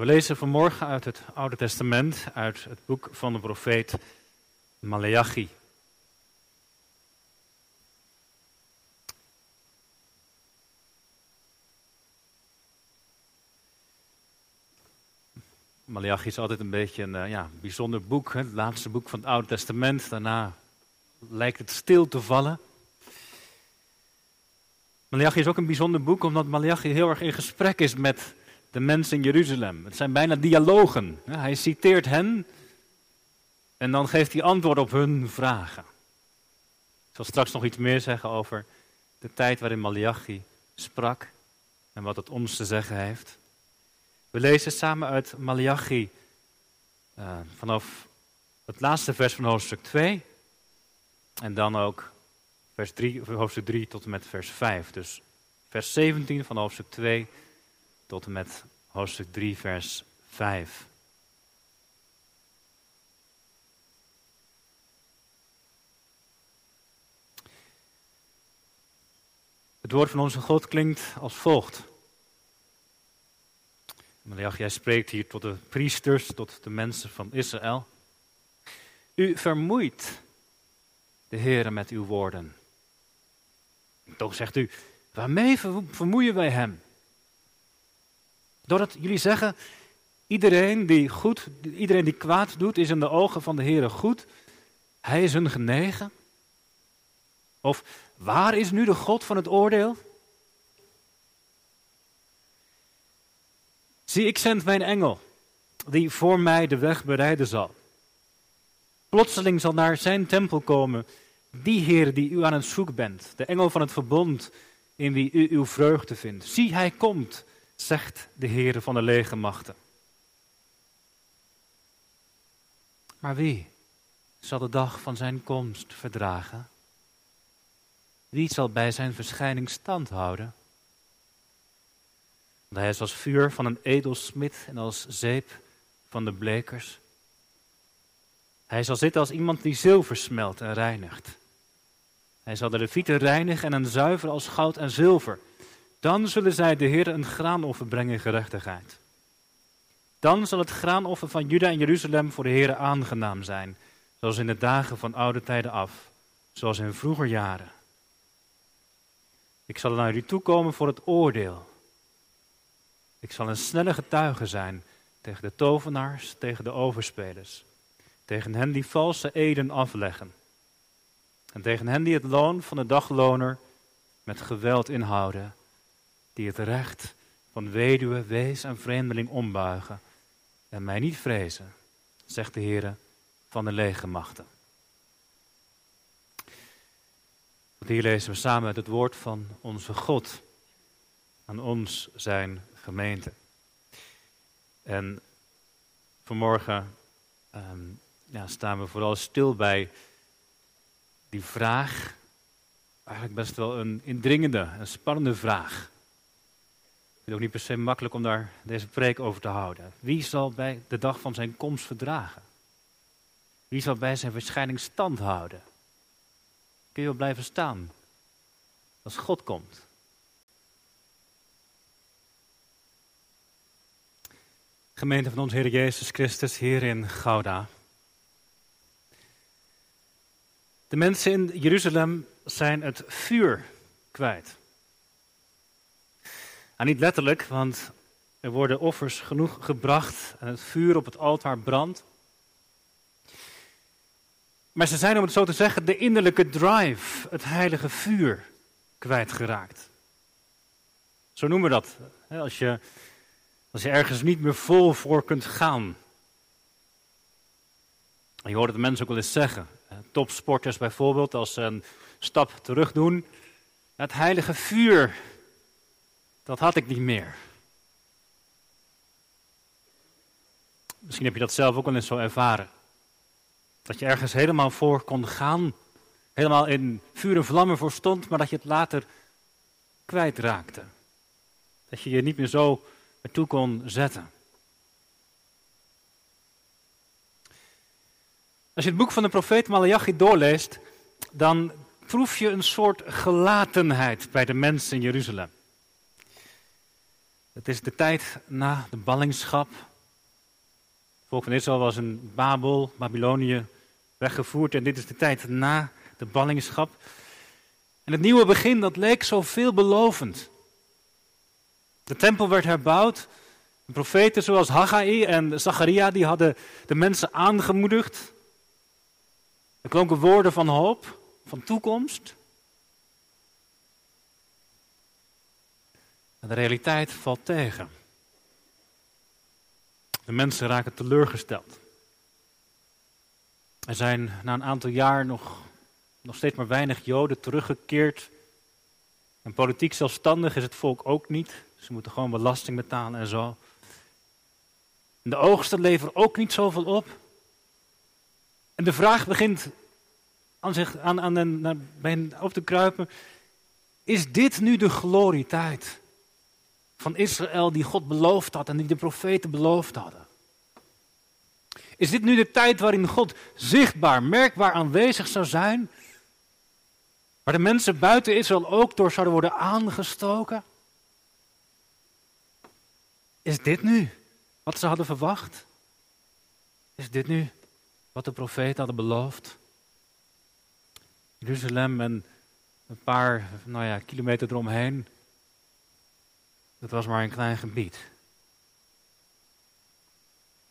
We lezen vanmorgen uit het Oude Testament, uit het boek van de profeet Maleachi. Malachi is altijd een beetje een uh, ja, bijzonder boek, het laatste boek van het Oude Testament. Daarna lijkt het stil te vallen. Malachi is ook een bijzonder boek omdat Malachi heel erg in gesprek is met de mensen in Jeruzalem. Het zijn bijna dialogen. Hij citeert hen en dan geeft hij antwoord op hun vragen. Ik zal straks nog iets meer zeggen over de tijd waarin Malachi sprak en wat het ons te zeggen heeft. We lezen samen uit Malachi uh, vanaf het laatste vers van hoofdstuk 2 en dan ook vers 3, hoofdstuk 3 tot en met vers 5. Dus vers 17 van hoofdstuk 2 tot en met hoofdstuk 3, vers 5. Het woord van onze God klinkt als volgt. Malachi, jij spreekt hier tot de priesters, tot de mensen van Israël. U vermoeit de Heer met uw woorden. Toch zegt u, waarmee vermoeien wij hem? Doordat jullie zeggen, iedereen die, goed, iedereen die kwaad doet, is in de ogen van de Heer goed. Hij is hun genegen. Of waar is nu de God van het oordeel? Zie, ik zend mijn engel, die voor mij de weg bereiden zal. Plotseling zal naar zijn tempel komen die Heer die u aan het zoek bent, de engel van het verbond in wie u uw vreugde vindt. Zie, hij komt, zegt de Heer van de legermachten. Maar wie zal de dag van zijn komst verdragen? Wie zal bij zijn verschijning stand houden? Want hij is als vuur van een edelsmid en als zeep van de blekers. Hij zal zitten als iemand die zilver smelt en reinigt. Hij zal de levieten reinigen en een zuiver als goud en zilver. Dan zullen zij de Heer een graanoffer brengen in gerechtigheid. Dan zal het graanoffer van Juda en Jeruzalem voor de Heer aangenaam zijn, zoals in de dagen van oude tijden af, zoals in vroeger jaren. Ik zal naar u toe komen voor het oordeel. Ik zal een snelle getuige zijn tegen de tovenaars, tegen de overspelers, tegen hen die valse eden afleggen en tegen hen die het loon van de dagloner met geweld inhouden, die het recht van weduwe, wees en vreemdeling ombuigen en mij niet vrezen, zegt de Heer van de legermachten. Want hier lezen we samen het woord van onze God aan ons zijn gemeente. En vanmorgen um, ja, staan we vooral stil bij die vraag, eigenlijk best wel een indringende, een spannende vraag. Het is ook niet per se makkelijk om daar deze preek over te houden. Wie zal bij de dag van zijn komst verdragen? Wie zal bij zijn verschijning stand houden? Kun je wel blijven staan als God komt? Gemeente van ons Heer Jezus Christus hier in Gouda. De mensen in Jeruzalem zijn het vuur kwijt. En niet letterlijk, want er worden offers genoeg gebracht en het vuur op het altaar brandt. Maar ze zijn, om het zo te zeggen, de innerlijke drive, het heilige vuur, kwijtgeraakt. Zo noemen we dat. Als je, als je ergens niet meer vol voor kunt gaan. je hoort het mensen ook wel eens zeggen. Topsporters bijvoorbeeld, als ze een stap terug doen. Het heilige vuur, dat had ik niet meer. Misschien heb je dat zelf ook wel eens zo ervaren. Dat je ergens helemaal voor kon gaan, helemaal in vuur en vlammen voor stond, maar dat je het later kwijtraakte. Dat je je niet meer zo ertoe kon zetten. Als je het boek van de profeet Malachi doorleest, dan proef je een soort gelatenheid bij de mensen in Jeruzalem. Het is de tijd na de ballingschap, volk van Israël was in Babel, Babylonië, weggevoerd. En dit is de tijd na de ballingschap. En het nieuwe begin, dat leek zo veelbelovend. De tempel werd herbouwd. Profeten zoals Haggai en Zacharia, die hadden de mensen aangemoedigd. Er klonken woorden van hoop, van toekomst. De realiteit valt tegen. De mensen raken teleurgesteld. Er zijn na een aantal jaar nog, nog steeds maar weinig Joden teruggekeerd. En politiek zelfstandig is het volk ook niet. Ze moeten gewoon belasting betalen en zo. De oogsten leveren ook niet zoveel op. En de vraag begint aan zich, aan, aan, aan, bij op te kruipen. Is dit nu de glorietijd van Israël die God beloofd had en die de profeten beloofd hadden? Is dit nu de tijd waarin God zichtbaar, merkbaar aanwezig zou zijn? Waar de mensen buiten Israël ook door zouden worden aangestoken? Is dit nu wat ze hadden verwacht? Is dit nu wat de profeten hadden beloofd? Jeruzalem en een paar nou ja, kilometer eromheen, dat was maar een klein gebied.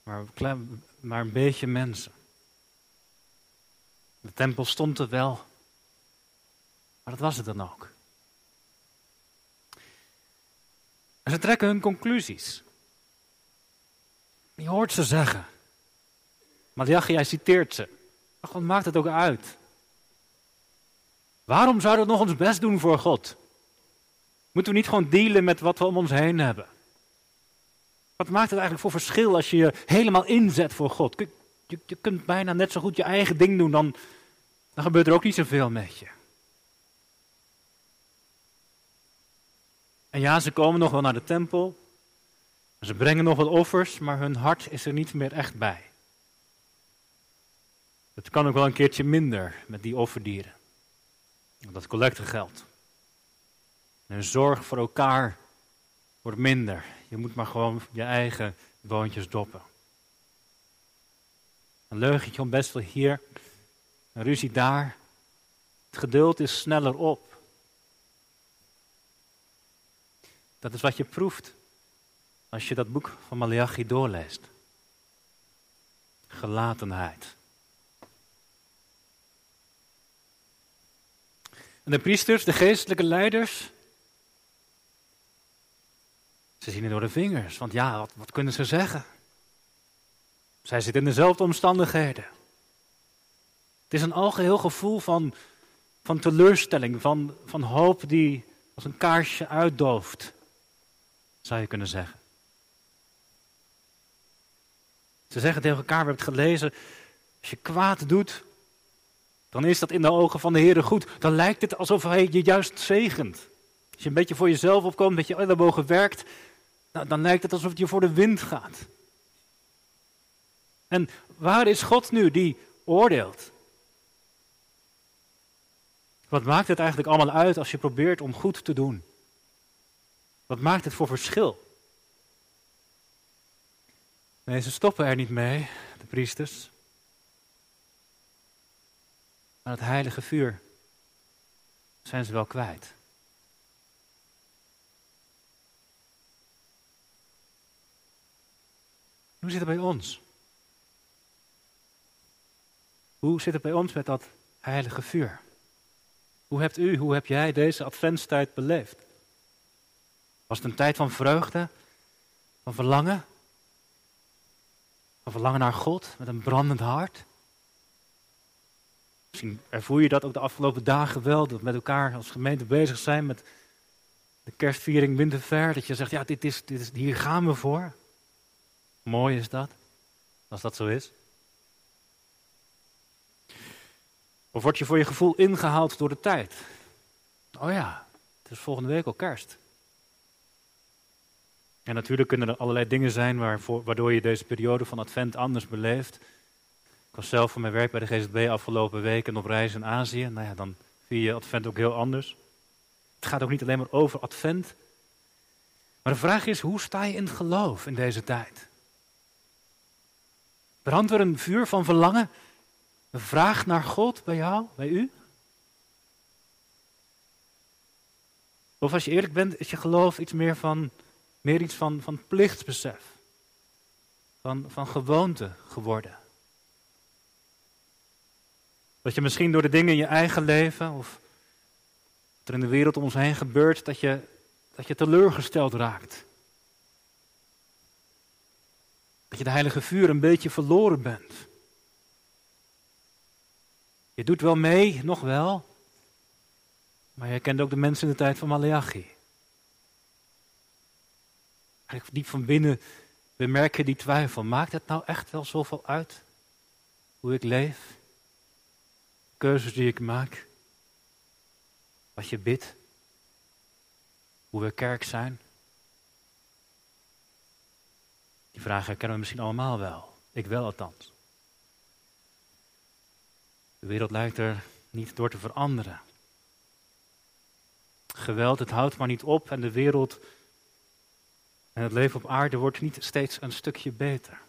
Maar, klein, maar een beetje mensen. De tempel stond er wel, maar dat was het dan ook. En ze trekken hun conclusies. Je hoort ze zeggen. Malachi, jij citeert ze. Maar wat maakt het ook uit? Waarom zouden we nog ons best doen voor God? Moeten we niet gewoon dealen met wat we om ons heen hebben? Wat maakt het eigenlijk voor verschil als je je helemaal inzet voor God? Je, je kunt bijna net zo goed je eigen ding doen, dan, dan gebeurt er ook niet zoveel met je. En ja, ze komen nog wel naar de tempel. Ze brengen nog wat offers, maar hun hart is er niet meer echt bij. Het kan ook wel een keertje minder met die offerdieren. Dat collectegeld. En zorg voor elkaar wordt minder. Je moet maar gewoon je eigen boontjes doppen. Een leugentje om best wel hier, een ruzie daar. Het geduld is sneller op. Dat is wat je proeft als je dat boek van Malachi doorleest. Gelatenheid. En de priesters, de geestelijke leiders, ze zien het door de vingers. Want ja, wat, wat kunnen ze zeggen? Zij zitten in dezelfde omstandigheden. Het is een algeheel gevoel van, van teleurstelling, van, van hoop die als een kaarsje uitdooft, zou je kunnen zeggen. Ze zeggen tegen elkaar, we hebben het gelezen, als je kwaad doet, dan is dat in de ogen van de Heer goed. Dan lijkt het alsof hij je juist zegent. Als je een beetje voor jezelf opkomt, met je ellebogen werkt, nou, dan lijkt het alsof het je voor de wind gaat. En waar is God nu die oordeelt? Wat maakt het eigenlijk allemaal uit als je probeert om goed te doen? Wat maakt het voor verschil? Nee, ze stoppen er niet mee, de priesters. Maar het heilige vuur zijn ze wel kwijt. Hoe zit het bij ons? Hoe zit het bij ons met dat heilige vuur? Hoe hebt u, hoe heb jij deze adventstijd beleefd? Was het een tijd van vreugde, van verlangen? Van verlangen naar God met een brandend hart? Misschien ervoer je dat ook de afgelopen dagen wel, dat we met elkaar als gemeente bezig zijn met de kerstviering Winterver. Dat je zegt, ja, dit is, dit is, hier gaan we voor. Mooi is dat, als dat zo is. Of word je voor je gevoel ingehaald door de tijd? Oh ja, het is volgende week al kerst. En natuurlijk kunnen er allerlei dingen zijn waarvoor, waardoor je deze periode van Advent anders beleeft. Ik was zelf voor mijn werk bij de GZB afgelopen weken op reis in Azië. Nou ja, dan vier je Advent ook heel anders. Het gaat ook niet alleen maar over Advent. Maar de vraag is, hoe sta je in het geloof in deze tijd? Brandt er een vuur van verlangen, een vraag naar God bij jou, bij u? Of als je eerlijk bent, is je geloof iets meer van, meer iets van, van plichtsbesef, van, van gewoonte geworden? Dat je misschien door de dingen in je eigen leven of wat er in de wereld om ons heen gebeurt, dat je, dat je teleurgesteld raakt. Dat je de heilige vuur een beetje verloren bent. Je doet wel mee, nog wel. Maar je kent ook de mensen in de tijd van Malachi. Eigenlijk diep van binnen bemerk je die twijfel. Maakt het nou echt wel zoveel uit? Hoe ik leef? keuzes die ik maak, wat je bidt, hoe we kerk zijn. Die vragen herkennen we misschien allemaal wel. Ik wel althans. De wereld lijkt er niet door te veranderen. Geweld, het houdt maar niet op en de wereld en het leven op aarde wordt niet steeds een stukje beter.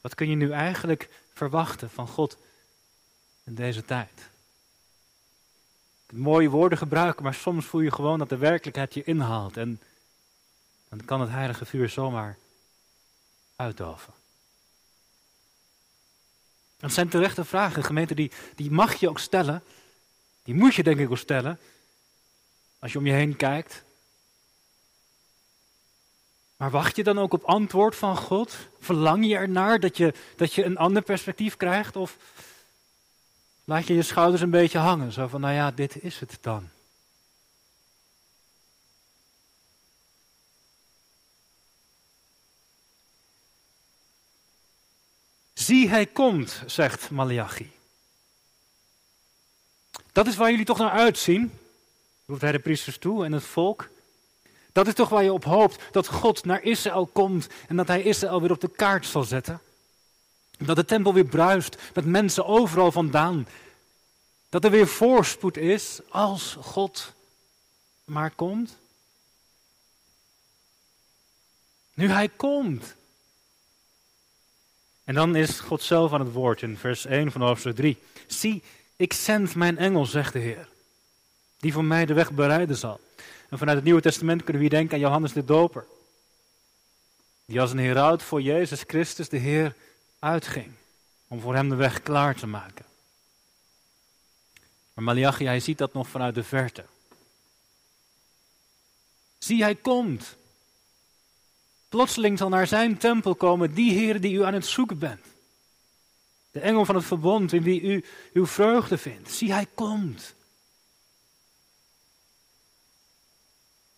Wat kun je nu eigenlijk verwachten van God in deze tijd? mooie woorden gebruiken, maar soms voel je gewoon dat de werkelijkheid je inhaalt. En dan kan het heilige vuur zomaar uitdoven. Dat zijn terechte vragen, gemeente, die, die mag je ook stellen. Die moet je denk ik ook stellen. Als je om je heen kijkt. Maar wacht je dan ook op antwoord van God? Verlang je ernaar dat je, dat je een ander perspectief krijgt? Of laat je je schouders een beetje hangen? Zo van, nou ja, dit is het dan. Zie, hij komt, zegt Malachi. Dat is waar jullie toch naar uitzien, roept hij de priesters toe en het volk. Dat is toch waar je op hoopt, dat God naar Israël komt en dat hij Israël weer op de kaart zal zetten. Dat de tempel weer bruist met mensen overal vandaan. Dat er weer voorspoed is als God maar komt. Nu hij komt. En dan is God zelf aan het woord in vers 1 van hoofdstuk 3. Zie, ik zend mijn engel, zegt de Heer, die voor mij de weg bereiden zal. En vanuit het Nieuwe Testament kunnen we hier denken aan Johannes de Doper. Die als een heraut voor Jezus Christus, de Heer, uitging. Om voor hem de weg klaar te maken. Maar Malachi, hij ziet dat nog vanuit de verte. Zie, hij komt. Plotseling zal naar zijn tempel komen die Heer die u aan het zoeken bent. De engel van het verbond in wie u uw vreugde vindt. Zie, hij komt.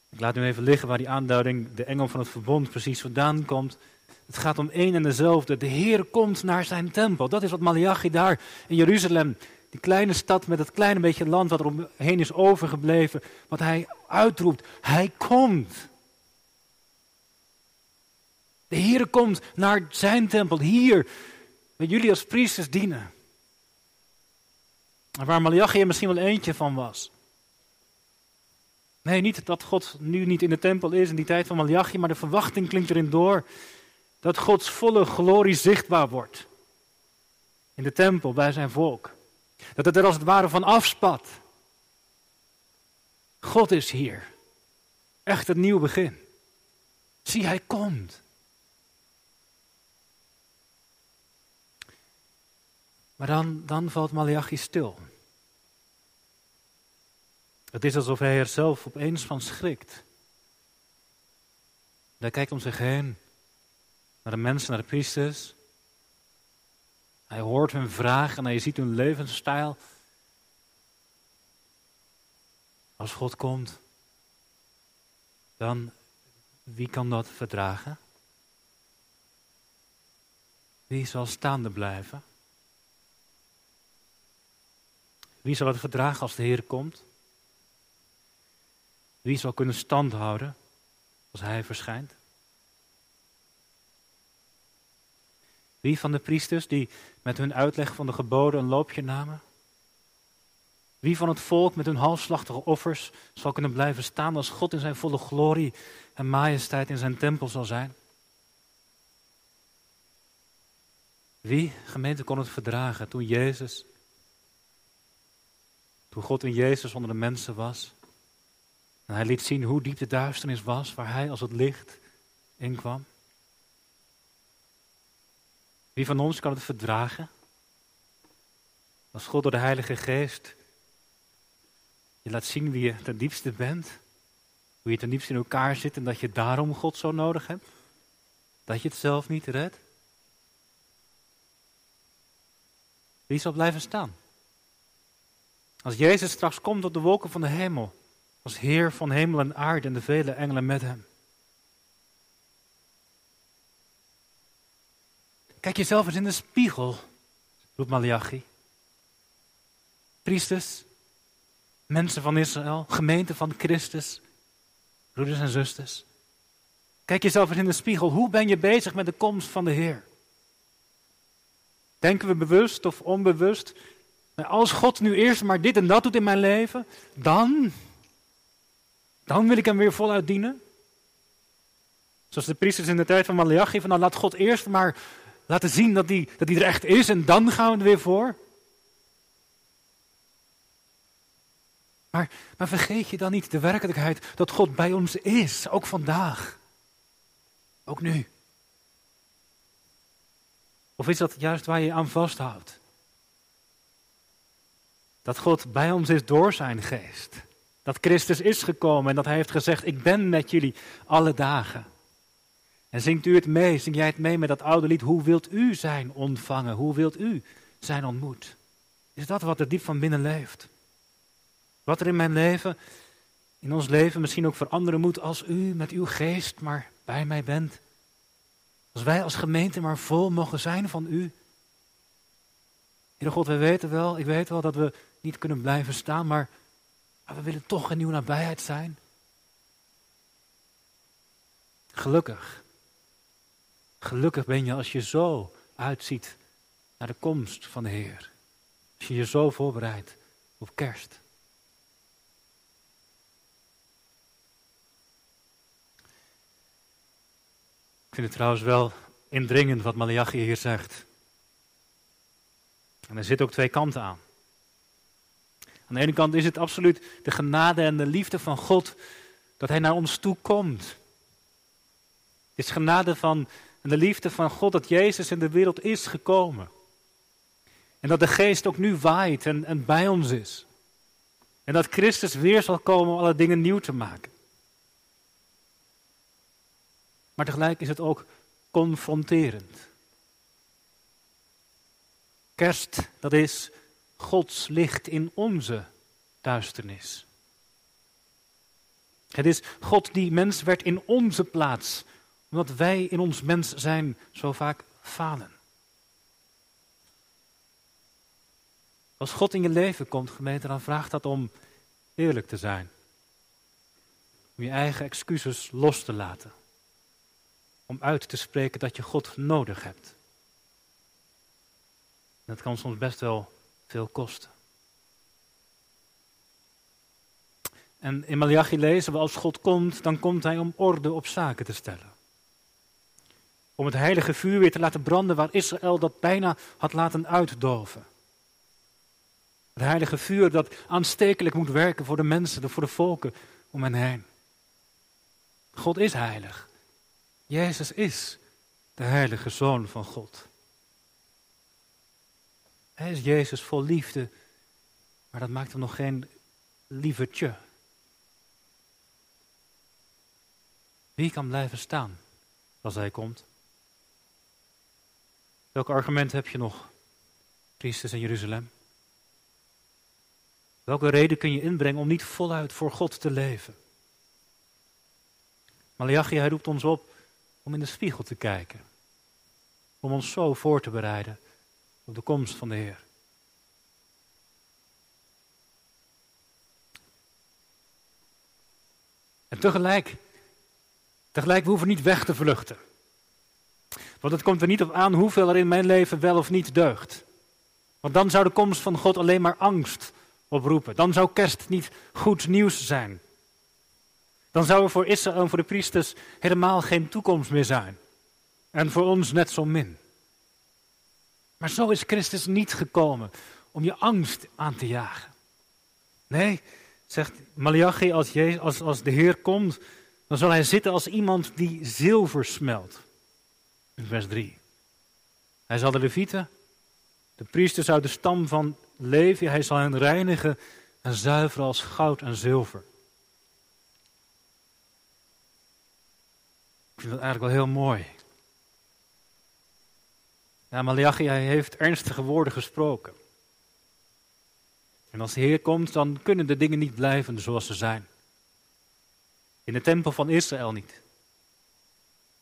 Ik laat nu even liggen waar die aanduiding, de engel van het verbond, precies vandaan komt. Het gaat om één en dezelfde. De Heer komt naar zijn tempel. Dat is wat Malachi daar in Jeruzalem, die kleine stad met het kleine beetje land wat er omheen is overgebleven, wat hij uitroept. Hij komt. De Heer komt naar zijn tempel, hier, waar jullie als priesters dienen. Waar Malachi er misschien wel eentje van was. Nee, niet dat God nu niet in de tempel is in die tijd van Malachi, maar de verwachting klinkt erin door dat Gods volle glorie zichtbaar wordt. In de tempel bij zijn volk. Dat het er als het ware van afspat. God is hier. Echt het nieuw begin. Zie, hij komt. Maar dan, dan valt Malachi stil. Het is alsof hij er zelf opeens van schrikt. Hij kijkt om zich heen, naar de mensen, naar de priesters. Hij hoort hun vragen en hij ziet hun levensstijl. Als God komt, dan wie kan dat verdragen? Wie zal staande blijven? Wie zal het verdragen als de Heer komt? Wie zal kunnen standhouden als hij verschijnt? Wie van de priesters die met hun uitleg van de geboden een loopje namen? Wie van het volk met hun halfslachtige offers zal kunnen blijven staan als God in zijn volle glorie en majesteit in zijn tempel zal zijn? Wie, gemeente, kon het verdragen toen Jezus, toen God in Jezus onder de mensen was? En hij liet zien hoe diep de duisternis was, waar hij als het licht inkwam. Wie van ons kan het verdragen? Als God door de Heilige Geest je laat zien wie je ten diepste bent, hoe je ten diepste in elkaar zit en dat je daarom God zo nodig hebt, dat je het zelf niet redt. Wie zal blijven staan? Als Jezus straks komt op de wolken van de hemel, als Heer van hemel en aarde en de vele engelen met hem. Kijk jezelf eens in de spiegel, roept Malachi. Priesters, mensen van Israël, gemeente van Christus, broeders en zusters. Kijk jezelf eens in de spiegel. Hoe ben je bezig met de komst van de Heer? Denken we bewust of onbewust? Als God nu eerst maar dit en dat doet in mijn leven, dan, dan wil ik hem weer voluit dienen. Zoals de priesters in de tijd van Malachi, van nou laat God eerst maar laten zien dat hij dat er echt is en dan gaan we er weer voor. Maar, maar vergeet je dan niet de werkelijkheid dat God bij ons is, ook vandaag. Ook nu. Of is dat juist waar je aan vasthoudt? Dat God bij ons is door zijn geest. Dat Christus is gekomen en dat hij heeft gezegd, ik ben met jullie alle dagen. En zingt u het mee, zing jij het mee met dat oude lied, hoe wilt u zijn ontvangen, hoe wilt u zijn ontmoet? Is dat wat er diep van binnen leeft? Wat er in mijn leven, in ons leven misschien ook veranderen moet als u met uw geest maar bij mij bent. Als wij als gemeente maar vol mogen zijn van u. Heere God, we weten wel, ik weet wel dat we niet kunnen blijven staan, maar, we willen toch een nieuwe nabijheid zijn. Gelukkig. Gelukkig ben je als je zo uitziet naar de komst van de Heer. Als je je zo voorbereidt op kerst. Ik vind het trouwens wel indringend wat Malachi hier zegt. En er zitten ook twee kanten aan. Aan de ene kant is het absoluut de genade en de liefde van God dat Hij naar ons toe komt. Het is genade van en de liefde van God dat Jezus in de wereld is gekomen. En dat de Geest ook nu waait en, en bij ons is. En dat Christus weer zal komen om alle dingen nieuw te maken. Maar tegelijk is het ook confronterend. Kerst, dat is Gods licht in onze duisternis. Het is God die mens werd in onze plaats, omdat wij in ons mens zijn zo vaak falen. Als God in je leven komt, gemeente, dan vraagt dat om eerlijk te zijn. Om je eigen excuses los te laten om uit te spreken dat je God nodig hebt. Dat kan soms best wel veel kosten. En in Malachi lezen we als God komt, dan komt hij om orde op zaken te stellen. Om het heilige vuur weer te laten branden waar Israël dat bijna had laten uitdoven. Het heilige vuur dat aanstekelijk moet werken voor de mensen, voor de volken om hen heen. God is heilig. Jezus is de heilige Zoon van God. Hij is Jezus vol liefde, maar dat maakt hem nog geen lievertje. Wie kan blijven staan als hij komt? Welk argument heb je nog, priesters in Jeruzalem? Welke reden kun je inbrengen om niet voluit voor God te leven? Malachi, hij roept ons op om in de spiegel te kijken. Om ons zo voor te bereiden op de komst van de Heer. En tegelijk, tegelijk, we hoeven niet weg te vluchten. Want het komt er niet op aan hoeveel er in mijn leven wel of niet deugt. Want dan zou de komst van God alleen maar angst oproepen. Dan zou kerst niet goed nieuws zijn. Dan zou er voor Israël en voor de priesters helemaal geen toekomst meer zijn. En voor ons net zo min. Maar zo is Christus niet gekomen om je angst aan te jagen. Nee, zegt Malachi, als, Jezus, als, als de Heer komt, dan zal hij zitten als iemand die zilver smelt. In vers 3. Hij zal de levieten, de priesters uit de stam van Levi, hij zal hen reinigen en zuiveren als goud en zilver. Ik vind dat eigenlijk wel heel mooi. Ja, Malachi heeft ernstige woorden gesproken. En als de Heer komt, dan kunnen de dingen niet blijven zoals ze zijn. In de tempel van Israël niet.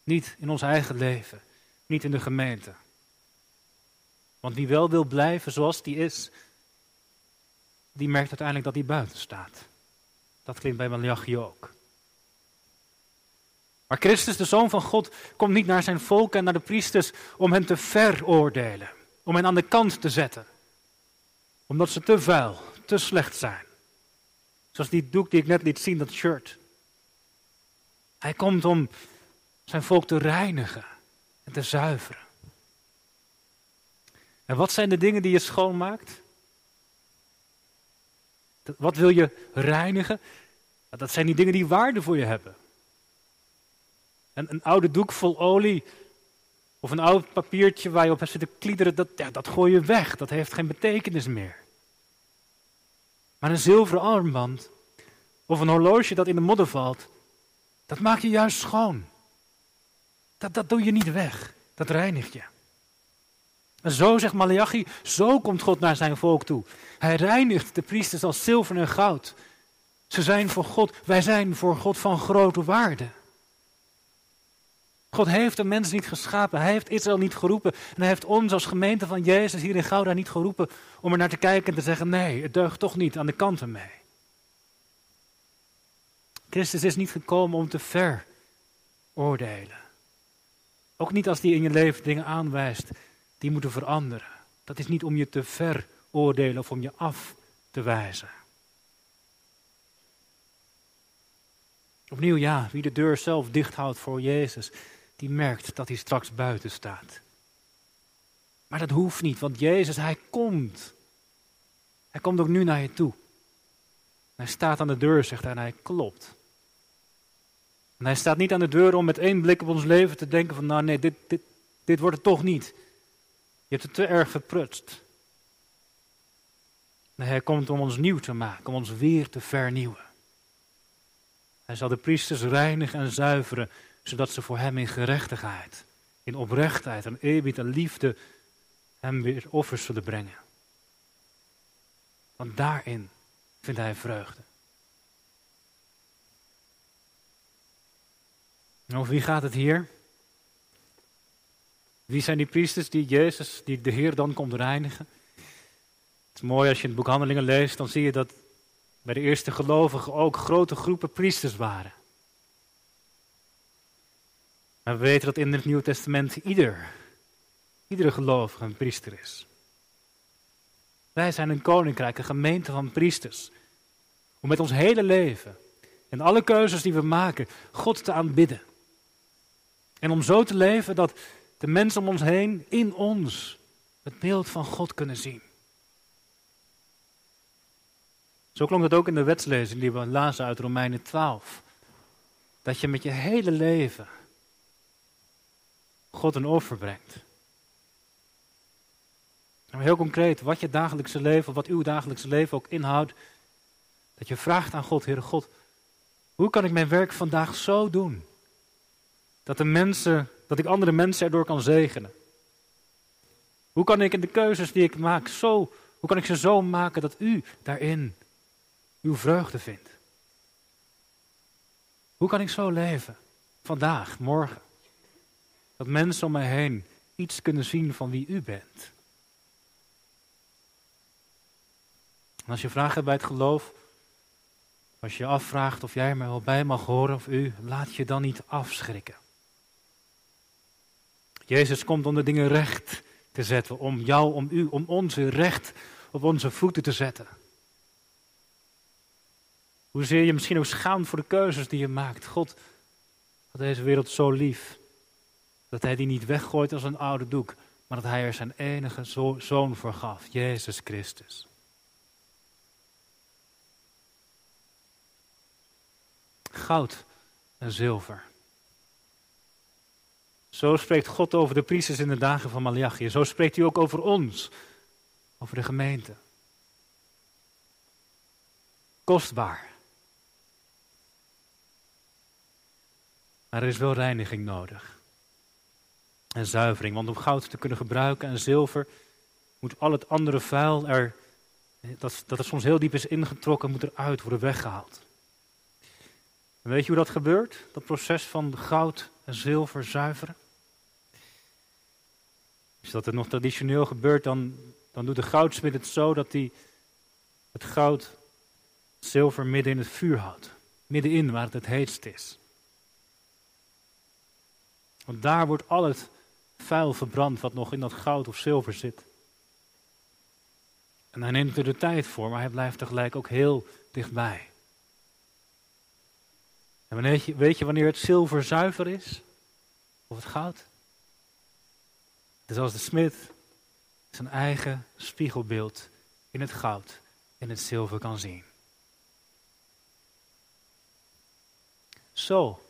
Niet in ons eigen leven. Niet in de gemeente. Want wie wel wil blijven zoals die is, die merkt uiteindelijk dat hij buiten staat. Dat klinkt bij Malachi ook. Maar Christus, de Zoon van God, komt niet naar zijn volk en naar de priesters om hen te veroordelen. Om hen aan de kant te zetten. Omdat ze te vuil, te slecht zijn. Zoals die doek die ik net liet zien, dat shirt. Hij komt om zijn volk te reinigen en te zuiveren. En wat zijn de dingen die je schoonmaakt? Wat wil je reinigen? Dat zijn die dingen die waarde voor je hebben. En een oude doek vol olie of een oud papiertje waar je op hebt zitten kliederen, dat, ja, dat gooi je weg. Dat heeft geen betekenis meer. Maar een zilveren armband of een horloge dat in de modder valt, dat maak je juist schoon. Dat, dat doe je niet weg. Dat reinigt je. En zo zegt Malachi, zo komt God naar zijn volk toe. Hij reinigt de priesters als zilver en goud. Ze zijn voor God, wij zijn voor God van grote waarde. God heeft de mens niet geschapen. Hij heeft Israël niet geroepen. En hij heeft ons als gemeente van Jezus hier in Gouda niet geroepen om er naar te kijken en te zeggen: nee, het deugt toch niet aan de kanten mee. Christus is niet gekomen om te veroordelen. Ook niet als hij in je leven dingen aanwijst die moeten veranderen. Dat is niet om je te veroordelen of om je af te wijzen. Opnieuw, ja, wie de deur zelf dicht houdt voor Jezus, die merkt dat hij straks buiten staat. Maar dat hoeft niet, want Jezus, hij komt. Hij komt ook nu naar je toe. Hij staat aan de deur, zegt hij, en hij klopt. En hij staat niet aan de deur om met één blik op ons leven te denken van, nou nee, dit, dit, dit wordt het toch niet. Je hebt het te erg verprutst. Nee, hij komt om ons nieuw te maken, om ons weer te vernieuwen. Hij zal de priesters reinigen en zuiveren zodat ze voor hem in gerechtigheid, in oprechtheid en eerbied en liefde hem weer offers zullen brengen. Want daarin vindt hij vreugde. En over wie gaat het hier? Wie zijn die priesters die Jezus, die de Heer dan komt reinigen? Het is mooi als je het boek Handelingen leest, dan zie je dat bij de eerste gelovigen ook grote groepen priesters waren. Maar we weten dat in het Nieuwe Testament ieder, iedere gelovige een priester is. Wij zijn een koninkrijk, een gemeente van priesters. Om met ons hele leven en alle keuzes die we maken, God te aanbidden. En om zo te leven dat de mensen om ons heen in ons het beeld van God kunnen zien. Zo klonk het ook in de wetslezing die we lazen uit Romeinen 12. Dat je met je hele leven God een offer brengt. Nou, heel concreet, wat je dagelijkse leven, wat uw dagelijkse leven ook inhoudt, dat je vraagt aan God, Heere God, hoe kan ik mijn werk vandaag zo doen dat de mensen, dat ik andere mensen erdoor kan zegenen? Hoe kan ik in de keuzes die ik maak zo, hoe kan ik ze zo maken dat u daarin uw vreugde vindt? Hoe kan ik zo leven? Vandaag, morgen. Dat mensen om mij heen iets kunnen zien van wie u bent. En als je vragen hebt bij het geloof, als je afvraagt of jij mij wel bij mag horen of u, laat je dan niet afschrikken. Jezus komt om de dingen recht te zetten, om jou, om u, om onze recht op onze voeten te zetten. Hoezeer je misschien ook schaamt voor de keuzes die je maakt. God had deze wereld zo lief dat hij die niet weggooit als een oude doek, maar dat hij er zijn enige zoon voor gaf, Jezus Christus. Goud en zilver. Zo spreekt God over de priesters in de dagen van Malachi. Zo spreekt hij ook over ons, over de gemeente. Kostbaar. Maar er is wel reiniging nodig. En zuivering. Want om goud te kunnen gebruiken en zilver moet al het andere vuil er, dat, dat er soms heel diep is ingetrokken, moet eruit worden weggehaald. En weet je hoe dat gebeurt? Dat proces van goud en zilver zuiveren? Als dat het nog traditioneel gebeurt, dan, dan doet de goudsmid het zo dat hij het goud, zilver midden in het vuur houdt. Middenin waar het het heetst is. Want daar wordt al het vuil verbrand wat nog in dat goud of zilver zit. En hij neemt er de tijd voor, maar hij blijft tegelijk ook heel dichtbij. En weet je, weet je wanneer het zilver zuiver is? Of het goud? Het is als de smid zijn eigen spiegelbeeld in het goud en het zilver kan zien. Zo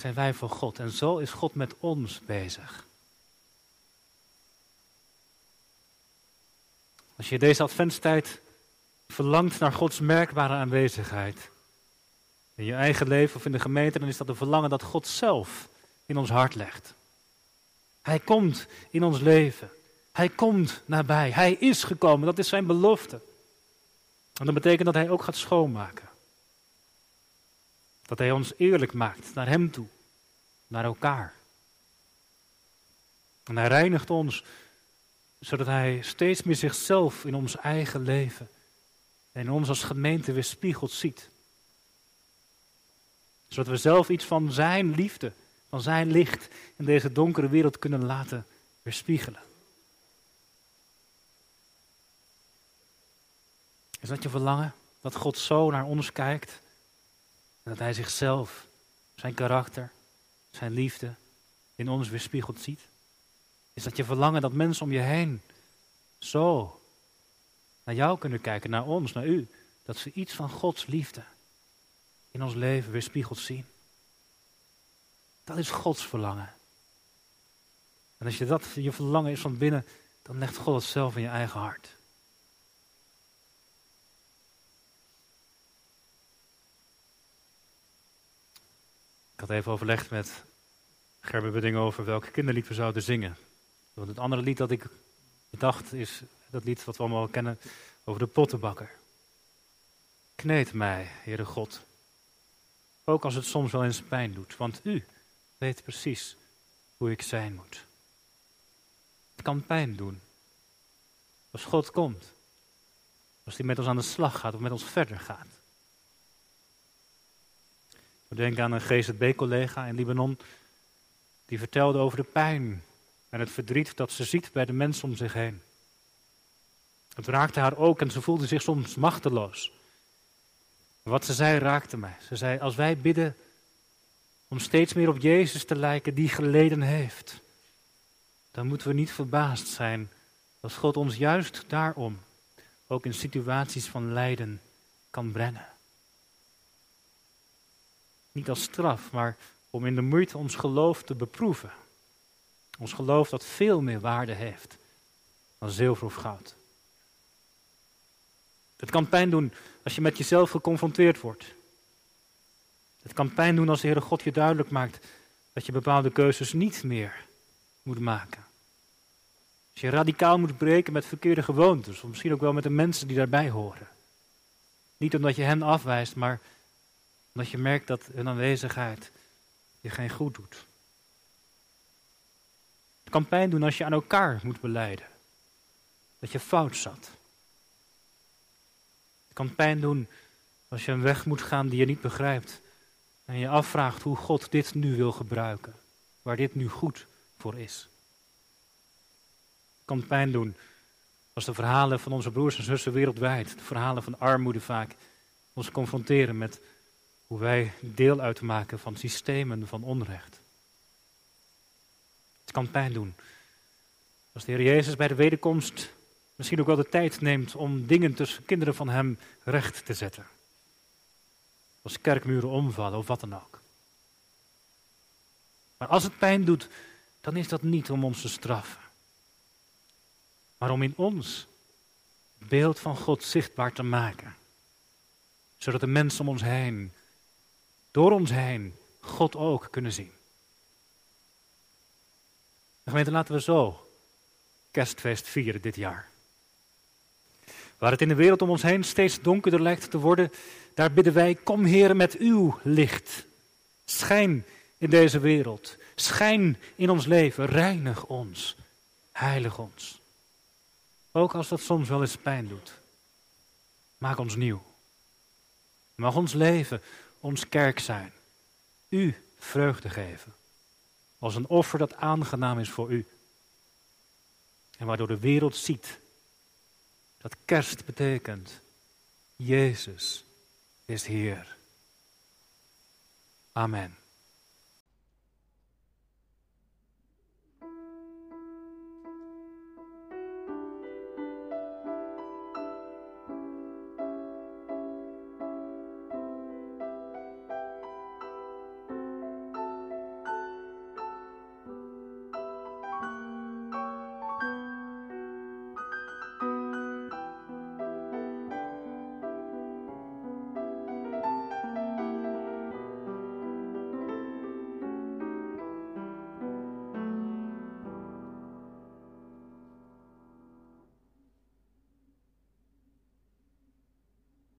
zijn wij voor God en zo is God met ons bezig. Als je deze adventstijd verlangt naar Gods merkbare aanwezigheid in je eigen leven of in de gemeente, dan is dat een verlangen dat God zelf in ons hart legt. Hij komt in ons leven. Hij komt nabij. Hij is gekomen. Dat is zijn belofte. En dat betekent dat hij ook gaat schoonmaken. Dat hij ons eerlijk maakt naar hem toe, naar elkaar. En hij reinigt ons, zodat hij steeds meer zichzelf in ons eigen leven en ons als gemeente weer spiegeld ziet. Zodat we zelf iets van zijn liefde, van zijn licht in deze donkere wereld kunnen laten weerspiegelen. Is dat je verlangen? Dat God zo naar ons kijkt dat Hij zichzelf, zijn karakter, zijn liefde in ons weerspiegeld ziet? Is dat je verlangen dat mensen om je heen zo naar jou kunnen kijken, naar ons, naar u, dat ze iets van Gods liefde in ons leven weerspiegeld zien? Dat is Gods verlangen. En als je dat je verlangen is van binnen, dan legt God het zelf in je eigen hart. Ik had even overlegd met Gerben over welke kinderlied we zouden zingen. Want het andere lied dat ik bedacht is dat lied wat we allemaal kennen over de pottenbakker. Kneed mij, Heere God. Ook als het soms wel eens pijn doet, want u weet precies hoe ik zijn moet. Het kan pijn doen. Als God komt. Als hij met ons aan de slag gaat of met ons verder gaat. We denken aan een GZB-collega in Libanon. Die vertelde over de pijn en het verdriet dat ze ziet bij de mensen om zich heen. Het raakte haar ook en ze voelde zich soms machteloos. Wat ze zei raakte mij. Ze zei: Als wij bidden om steeds meer op Jezus te lijken die geleden heeft, dan moeten we niet verbaasd zijn dat God ons juist daarom ook in situaties van lijden kan brengen. Niet als straf, maar om in de moeite ons geloof te beproeven. Ons geloof dat veel meer waarde heeft dan zilver of goud. Het kan pijn doen als je met jezelf geconfronteerd wordt. Het kan pijn doen als de Heere God je duidelijk maakt dat je bepaalde keuzes niet meer moet maken. Als je radicaal moet breken met verkeerde gewoontes, of misschien ook wel met de mensen die daarbij horen. Niet omdat je hen afwijst, maar omdat je merkt dat hun aanwezigheid je geen goed doet. Het kan pijn doen als je aan elkaar moet beleiden. Dat je fout zat. Het kan pijn doen als je een weg moet gaan die je niet begrijpt. En je afvraagt hoe God dit nu wil gebruiken. Waar dit nu goed voor is. Het kan pijn doen als de verhalen van onze broers en zussen wereldwijd, de verhalen van armoede vaak, ons confronteren met hoe wij deel uitmaken van systemen van onrecht. Het kan pijn doen Als de Heer Jezus bij de wederkomst misschien ook wel de tijd neemt om dingen tussen kinderen van Hem recht te zetten. Als kerkmuren omvallen of wat dan ook. Maar als het pijn doet, dan is dat niet om ons te straffen. Maar om in ons beeld van God zichtbaar te maken. Zodat de mensen om ons heen, door ons heen, God ook kunnen zien. De gemeente, laten we zo kerstfeest vieren dit jaar. Waar het in de wereld om ons heen steeds donkerder lijkt te worden, daar bidden wij, kom Heer met uw licht. Schijn in deze wereld. Schijn in ons leven. Reinig ons. Heilig ons. Ook als dat soms wel eens pijn doet. Maak ons nieuw. Mag ons leven ons kerk zijn. U vreugde geven. Als een offer dat aangenaam is voor u. En waardoor de wereld ziet dat kerst betekent. Jezus is Heer. Amen.